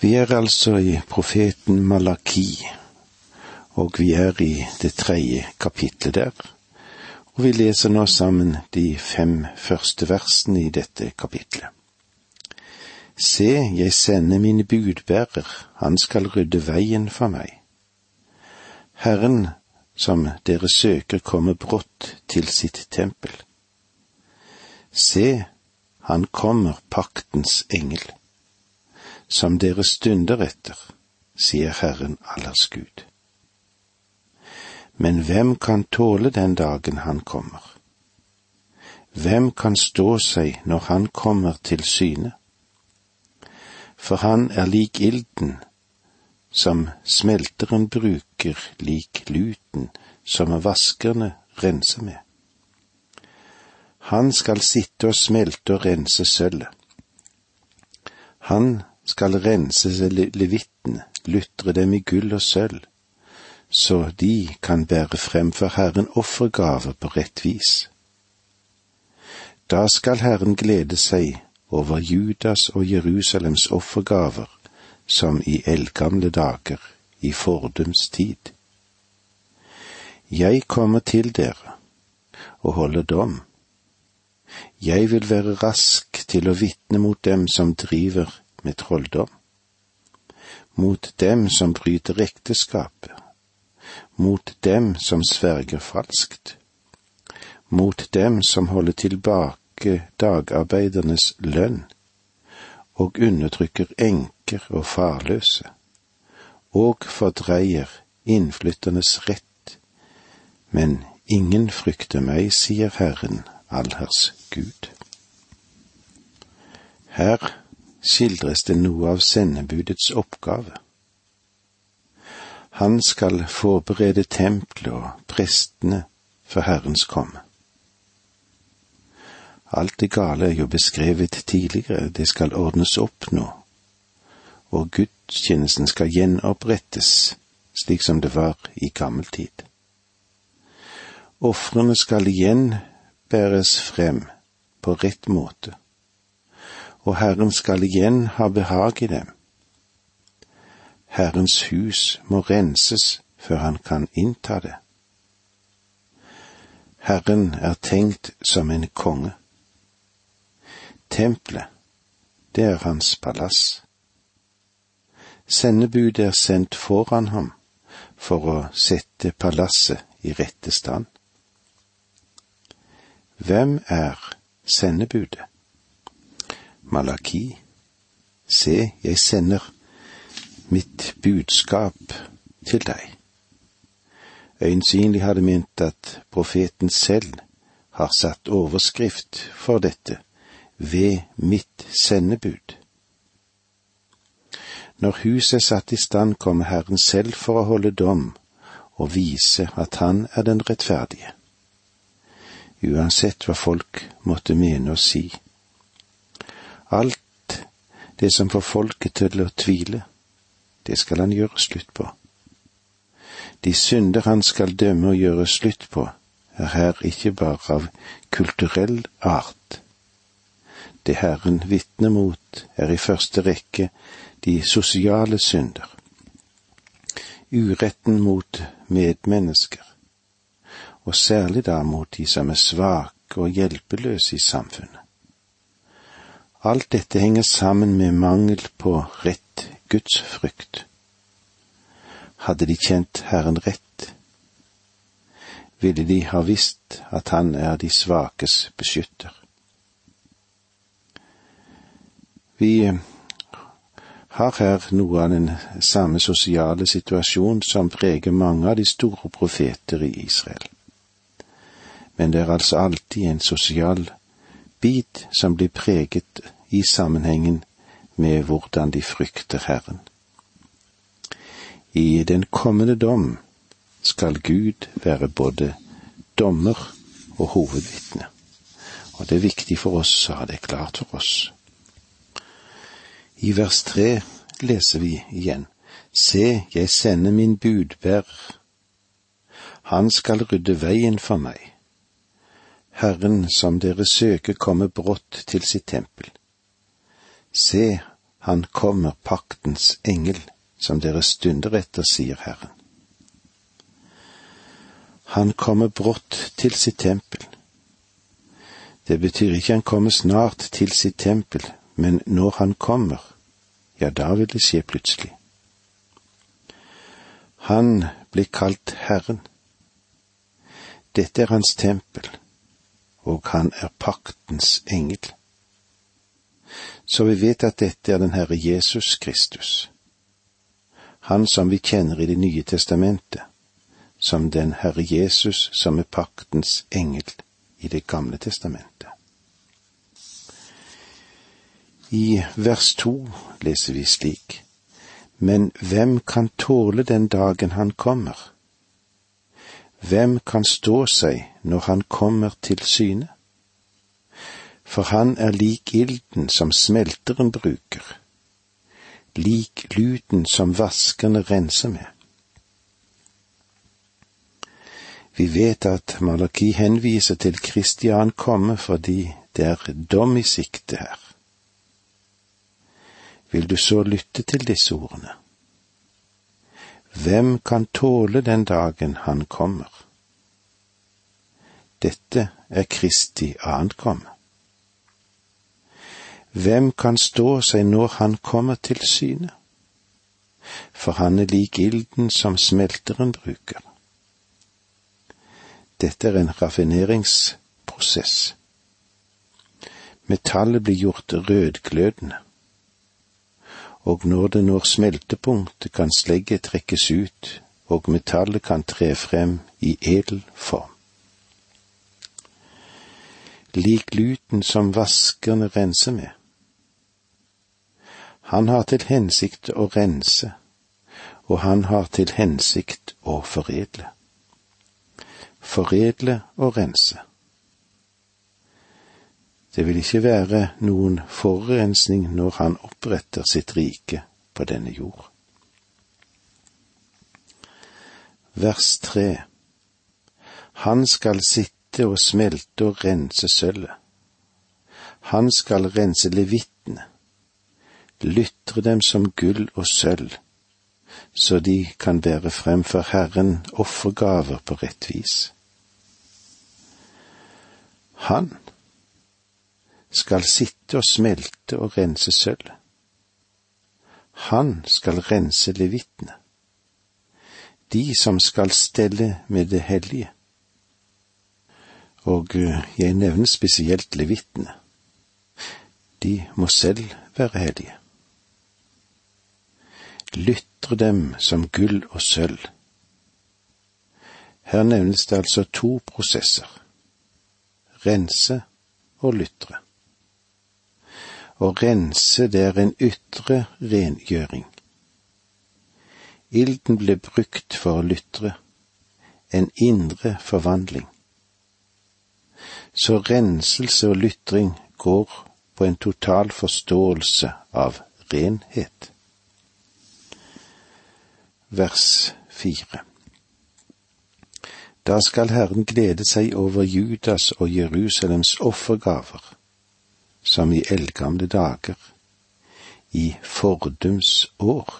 Vi er altså i profeten Malaki, og vi er i det tredje kapitlet der, og vi leser nå sammen de fem første versene i dette kapitlet. Se, jeg sender mine budbærer, han skal rydde veien for meg. Herren som dere søker kommer brått til sitt tempel. Se, han kommer, paktens engel som dere stunder etter, sier Herren allers Gud. Men hvem kan tåle den dagen han kommer? Hvem kan stå seg når han kommer til syne? For han er lik ilden, som smelteren bruker lik luten som vaskerne renser med. Han skal sitte og smelte og rense sølvet. Han skal rense levittene, lutre dem i gull og sølv, så de kan bære frem for Herren offergaver på rett vis. Da skal Herren glede seg over Judas og Jerusalems offergaver, som i eldgamle dager, i fordums tid. Jeg kommer til dere og holder dom. Jeg vil være rask til å vitne mot dem som driver med trolldom, mot dem som bryter ekteskapet, mot dem som sverger falskt, mot dem som holder tilbake dagarbeidernes lønn og undertrykker enker og farløse, og fordreier innflytternes rett, men ingen frykter meg, sier Herren, allhers Gud. Her skildres det noe av sendebudets oppgave. Han skal forberede tempelet og prestene for Herrens komme. Alt det gale er jo beskrevet tidligere, det skal ordnes opp nå, og gudstjenesten skal gjenopprettes slik som det var i gammel tid. Ofrene skal igjen bæres frem på rett måte og Herren skal igjen ha behag i dem. Herrens hus må renses før han kan innta det. Herren er tenkt som en konge. Tempelet, det er hans palass. Sendebudet er sendt foran ham for å sette palasset i rette stand. Hvem er sendebudet? Malaki, se, jeg sender mitt budskap til deg. Øyensynlig hadde ment at profeten selv har satt overskrift for dette ved mitt sendebud. Når huset er satt i stand, kommer Herren selv for å holde dom og vise at Han er den rettferdige. Uansett hva folk måtte mene og si Alt det som får folket til å tvile, det skal han gjøre slutt på. De synder han skal dømme og gjøre slutt på, er her ikke bare av kulturell art. Det Herren vitner mot, er i første rekke de sosiale synder, uretten mot medmennesker, og særlig da mot de som er svake og hjelpeløse i samfunnet. Alt dette henger sammen med mangel på rett gudsfrykt. Hadde de kjent Herren rett, ville de ha visst at Han er de svakes beskytter. Vi har her noe av den samme sosiale situasjon som preger mange av de store profeter i Israel. Men det er altså alltid en sosial bit som blir preget i sammenhengen med hvordan de frykter Herren. I den kommende dom skal Gud være både dommer og hovedvitne, og det er viktig for oss å ha det klart for oss. I vers tre leser vi igjen, Se, jeg sender min budbærer. Han skal rydde veien for meg. Herren som dere søker, kommer brått til sitt tempel. Se, han kommer paktens engel, som dere stunder etter, sier Herren. Han kommer brått til sitt tempel. Det betyr ikke han kommer snart til sitt tempel, men når han kommer, ja, da vil det skje plutselig. Han blir kalt Herren. Dette er hans tempel, og han er paktens engel. Så vi vet at dette er den Herre Jesus Kristus, han som vi kjenner i Det nye testamentet, som den Herre Jesus som er paktens engel i Det gamle testamentet. I vers to leser vi slik, Men hvem kan tåle den dagen han kommer? Hvem kan stå seg når han kommer til syne? For han er lik ilden som smelteren bruker, lik luten som vaskerne renser med. Vi vet at Malaki henviser til Kristian komme fordi det er dom i sikte her. Vil du så lytte til disse ordene? Hvem kan tåle den dagen han kommer? Dette er Kristi ankomme. Hvem kan stå seg når han kommer til syne? For han er lik ilden som smelteren bruker. Dette er en raffineringsprosess. Metallet blir gjort rødglødende og når det når smeltepunktet, kan slegget trekkes ut, og metallet kan tre frem i edel form. Lik luten som vaskerne renser med. Han har til hensikt å rense, og han har til hensikt å foredle. Foredle og rense. Det vil ikke være noen forurensning når han oppretter sitt rike på denne jord. Vers tre Han skal sitte og smelte og rense sølvet. Han skal rense levittene, lytre dem som gull og sølv, så de kan bære frem for Herren offergaver på rett vis. Han skal sitte og smelte og rense sølv. Han skal rense levittene, de som skal stelle med det hellige. Og eh, jeg nevner spesielt levittene. De må selv være hellige. Lytter dem som gull og sølv. Her nevnes det altså to prosesser, rense og lytre. Å rense, det er en ytre rengjøring. Ilden ble brukt for å lytre, en indre forvandling. Så renselse og lytring går på en total forståelse av renhet. Vers fire. Da skal Herren glede seg over Judas og Jerusalems offergaver som i eldgamle dager, i fordums år.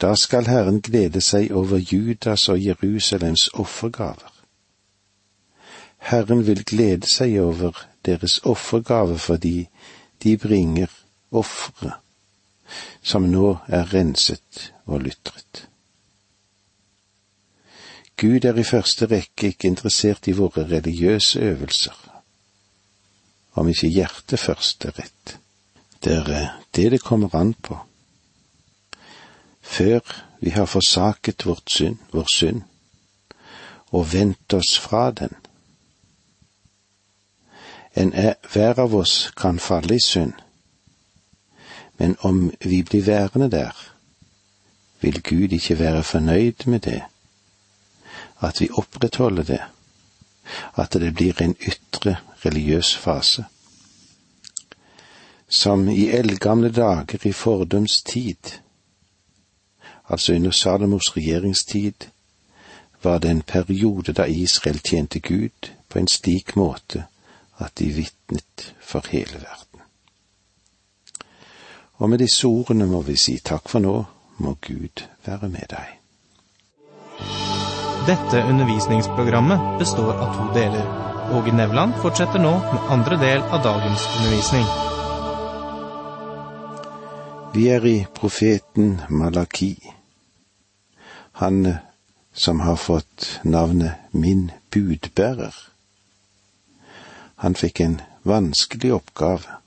Da skal Herren glede seg over Judas og Jerusalems offergaver. Herren vil glede seg over deres offergave fordi de bringer ofre som nå er renset og lytret. Gud er i første rekke ikke interessert i våre religiøse øvelser om ikke hjertet først er rett. Det er det det kommer an på. Før vi har forsaket vårt synd, vår synd, og vendt oss fra den. En er, hver av oss kan falle i synd, men om vi blir værende der, vil Gud ikke være fornøyd med det, at vi opprettholder det, at det blir en ytre religiøs fase. Som i eldgamle dager i fordums tid, altså under Salomos regjeringstid, var det en periode da Israel tjente Gud på en slik måte at de vitnet for hele verden. Og med disse ordene må vi si takk for nå, må Gud være med deg. Dette undervisningsprogrammet består av to deler. Åge Nevland fortsetter nå med andre del av dagens undervisning. Vi er i profeten Malaki, han som har fått navnet Min budbærer. Han fikk en vanskelig oppgave.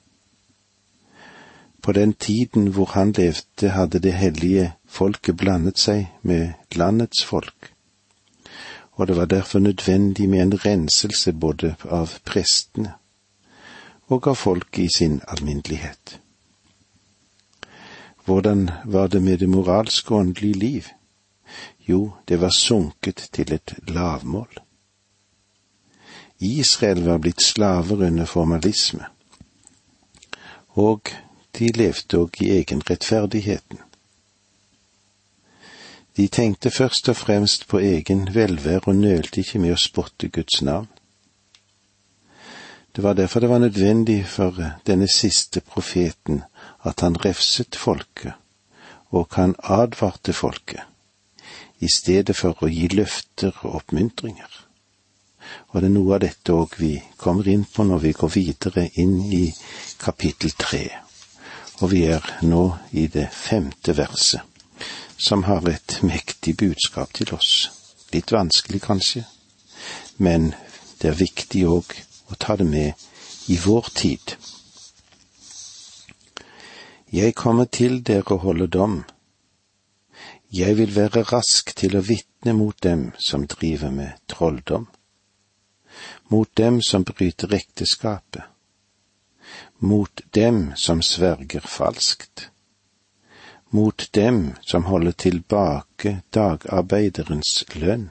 På den tiden hvor han levde, hadde det hellige folket blandet seg med landets folk, og det var derfor nødvendig med en renselse både av prestene og av folket i sin alminnelighet. Hvordan var det med det moralske og åndelige liv? Jo, det var sunket til et lavmål. Israel var blitt slaver under formalisme, og de levde òg i egenrettferdigheten. De tenkte først og fremst på egen velvære og nølte ikke med å spotte Guds navn. Det var derfor det var nødvendig for denne siste profeten at han refset folket, og han advarte folket, i stedet for å gi løfter og oppmuntringer. Og det er noe av dette òg vi kommer inn på når vi går videre inn i kapittel tre. Og vi er nå i det femte verset, som har et mektig budskap til oss. Litt vanskelig kanskje, men det er viktig òg å ta det med i vår tid. Jeg kommer til dere og holder dom. Jeg vil være rask til å vitne mot dem som driver med trolldom, mot dem som bryter ekteskapet, mot dem som sverger falskt, mot dem som holder tilbake dagarbeiderens lønn,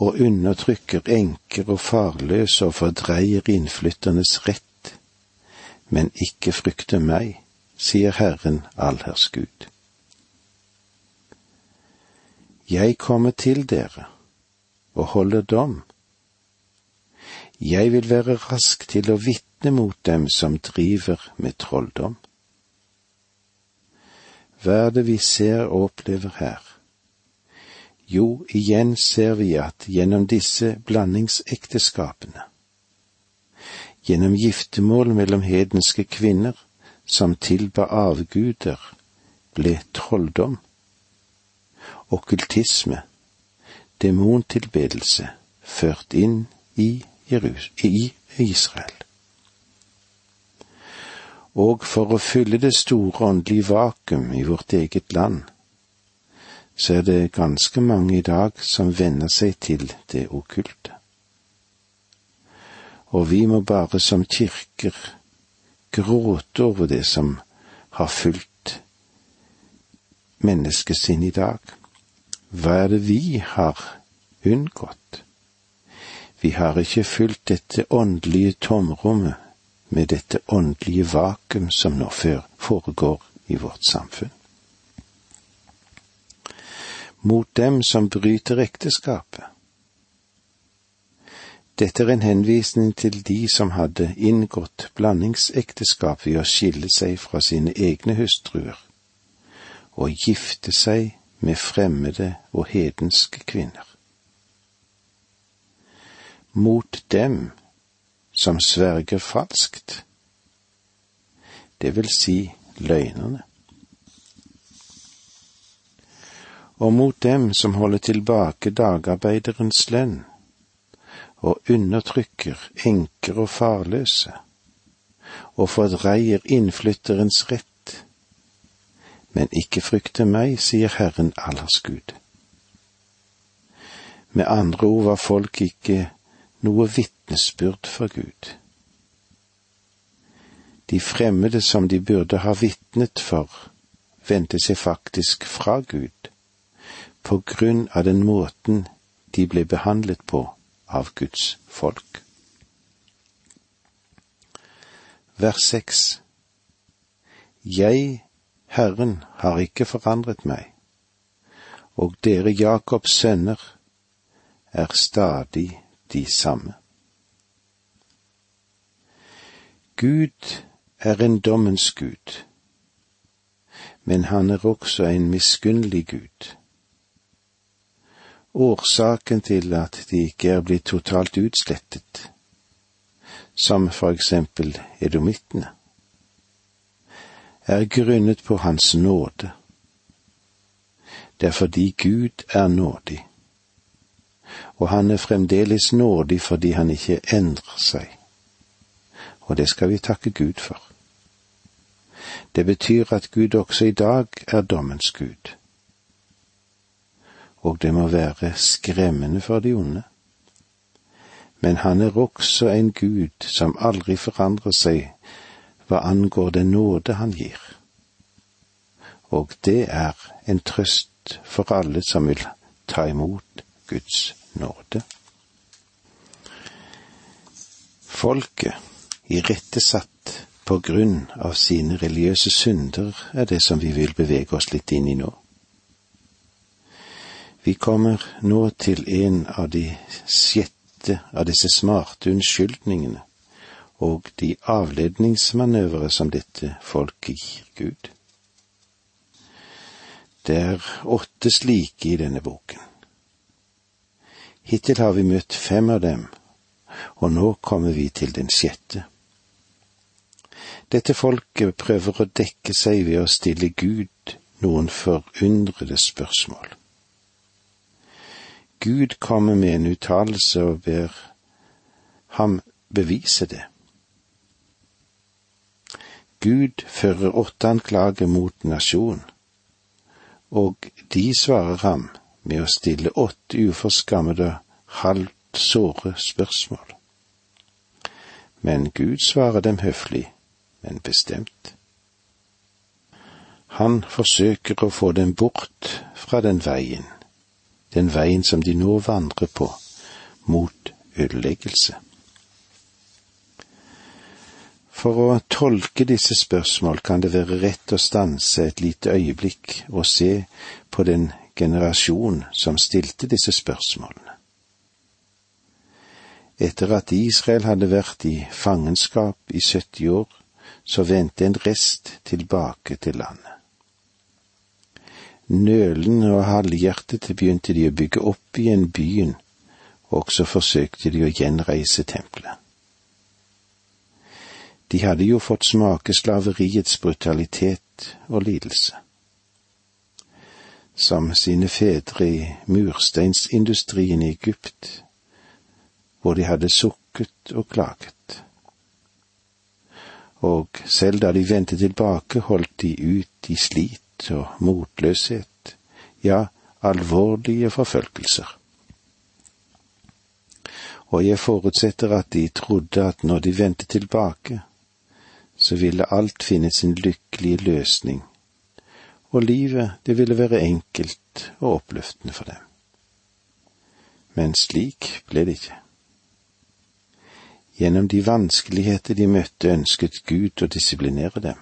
og undertrykker enker og farløse og fordreier innflytternes rett, men ikke frykter meg sier Herren allherrs Gud. Jeg kommer til dere og holder dom. Jeg vil være rask til å vitne mot dem som driver med trolldom. Hva er det vi ser og opplever her? Jo, igjen ser vi at gjennom disse blandingsekteskapene, gjennom giftermål mellom hedenske kvinner, som tilba avguder, ble trolldom, okkultisme, demontilbedelse ført inn i, Israel. Og for å fylle det store åndelige vakuum i vårt eget land, så er det ganske mange i dag som venner seg til det okkulte. Og vi må bare som kirker gråte over det som har fulgt menneskesinn i dag. Hva er det vi har unngått? Vi har ikke fulgt dette åndelige tomrommet med dette åndelige vakuum som nå foregår i vårt samfunn. Mot dem som bryter ekteskapet, dette er en henvisning til de som hadde inngått blandingsekteskap ved å skille seg fra sine egne hustruer og gifte seg med fremmede og hedenske kvinner. Mot dem som sverger falskt, det vil si løgnerne. Og mot dem som holder tilbake dagarbeiderens lønn, og undertrykker enker og farløse, og fordreier innflytterens rett. Men ikke frykte meg, sier Herren allers Gud. Med andre ord var folk ikke noe vitnesbyrd for Gud. De fremmede som de burde ha vitnet for, vendte seg faktisk fra Gud, på grunn av den måten de ble behandlet på av Guds folk. Vers seks Jeg, Herren, har ikke forandret meg, og dere Jakobs sønner er stadig de samme. Gud er en dommens Gud, men han er også en miskunnelig Gud. Årsaken til at de ikke er blitt totalt utslettet, som for eksempel edomittene, er grunnet på Hans nåde. Det er fordi Gud er nådig, og han er fremdeles nådig fordi han ikke endrer seg, og det skal vi takke Gud for. Det betyr at Gud også i dag er dommens Gud. Og det må være skremmende for de onde. Men han er også en Gud som aldri forandrer seg hva angår den nåde han gir. Og det er en trøst for alle som vil ta imot Guds nåde. Folket, irettesatt på grunn av sine religiøse synder, er det som vi vil bevege oss litt inn i nå. Vi kommer nå til en av de sjette av disse smarte unnskyldningene og de avledningsmanøvre som dette folket gir Gud. Det er åtte slike i denne boken. Hittil har vi møtt fem av dem, og nå kommer vi til den sjette. Dette folket prøver å dekke seg ved å stille Gud noen forundrede spørsmål. Gud kommer med en uttalelse og ber ham bevise det. Gud fører åtte anklager mot nasjonen, og de svarer ham med å stille åtte uforskammede, halvt såre spørsmål. Men Gud svarer dem høflig men bestemt. Han forsøker å få dem bort fra den veien, den veien som de nå vandrer på, mot ødeleggelse. For å tolke disse spørsmål kan det være rett å stanse et lite øyeblikk og se på den generasjon som stilte disse spørsmålene. Etter at Israel hadde vært i fangenskap i 70 år, så vendte en rest tilbake til landet. Nølende og halvhjertet begynte de å bygge opp igjen byen, og så forsøkte de å gjenreise tempelet. De hadde jo fått smake slaveriets brutalitet og lidelse. Som sine fedre i mursteinsindustrien i Egypt, hvor de hadde sukket og klaget og selv da de vendte tilbake, holdt de ut i slit og motløshet, ja, alvorlige forfølgelser. Og jeg forutsetter at de trodde at når de vendte tilbake, så ville alt finne sin lykkelige løsning, og livet, det ville være enkelt og oppløftende for dem. Men slik ble det ikke. Gjennom de vanskeligheter de møtte, ønsket Gud å disiplinere dem.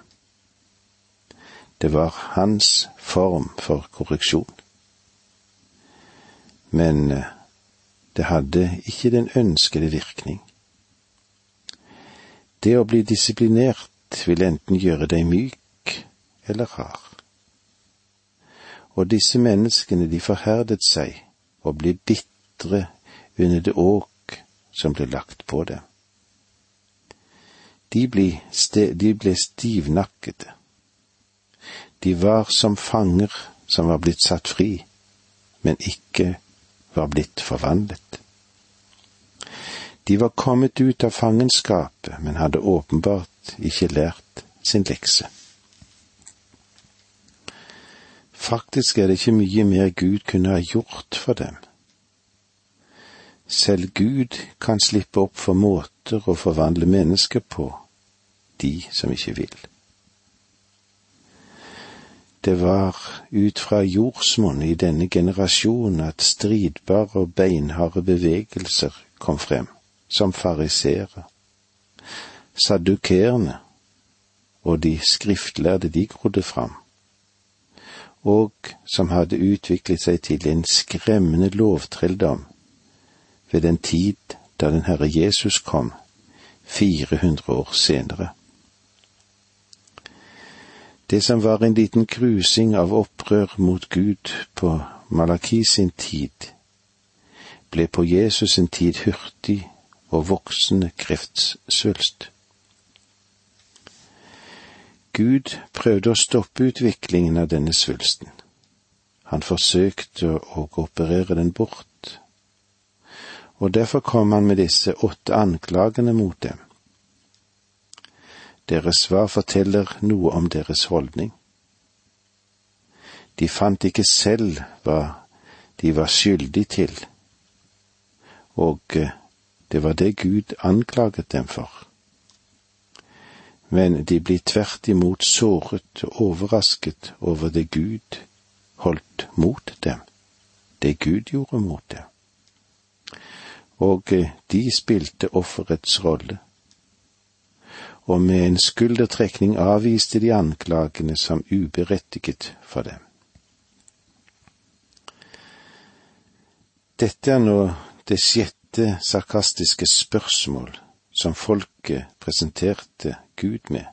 Det var hans form for korreksjon. Men eh, det hadde ikke den ønskede virkning. Det å bli disiplinert vil enten gjøre deg myk eller rar. Og disse menneskene, de forherdet seg og ble bitre under det åk som ble lagt på dem. De ble, de ble stivnakkede. De var som fanger som var blitt satt fri, men ikke var blitt forvandlet. De var kommet ut av fangenskapet, men hadde åpenbart ikke lært sin lekse. Faktisk er det ikke mye mer Gud kunne ha gjort for dem. Selv Gud kan slippe opp for måter å forvandle mennesker på, de som ikke vil. Det var ut fra jordsmonn i denne generasjonen at stridbare og beinharde bevegelser kom frem, som fariseere, sadukerene og de skriftlærde de grodde fram, og som hadde utviklet seg til en skremmende lovtrelldom ved den tid da den Herre Jesus kom, 400 år senere. Det som var en liten krusing av opprør mot Gud på Malaki sin tid, ble på Jesus sin tid hurtig og voksende kreftsvulst. Gud prøvde å stoppe utviklingen av denne svulsten. Han forsøkte å operere den bort, og derfor kom han med disse åtte anklagene mot dem. Deres svar forteller noe om deres holdning. De fant ikke selv hva de var skyldig til, og eh, det var det Gud anklaget dem for. Men de blir tvert imot såret og overrasket over det Gud holdt mot dem, det Gud gjorde mot dem. Og eh, de spilte offerets rolle, og med en skuldertrekning avviste de anklagene som uberettiget for dem. Dette er nå det sjette sarkastiske spørsmål som folket presenterte Gud med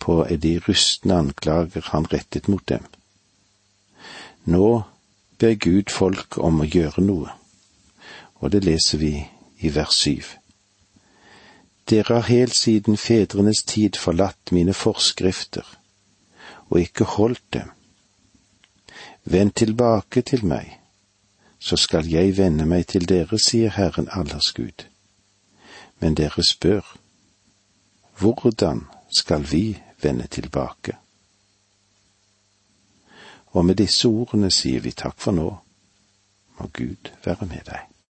på de rustne anklager han rettet mot dem. Nå ber Gud folk om å gjøre noe, og det leser vi i vers syv. Dere har helt siden fedrenes tid forlatt mine forskrifter og ikke holdt dem. Vend tilbake til meg, så skal jeg vende meg til dere, sier Herren allers Gud. Men dere spør, hvordan skal vi vende tilbake? Og med disse ordene sier vi takk for nå. Må Gud være med deg.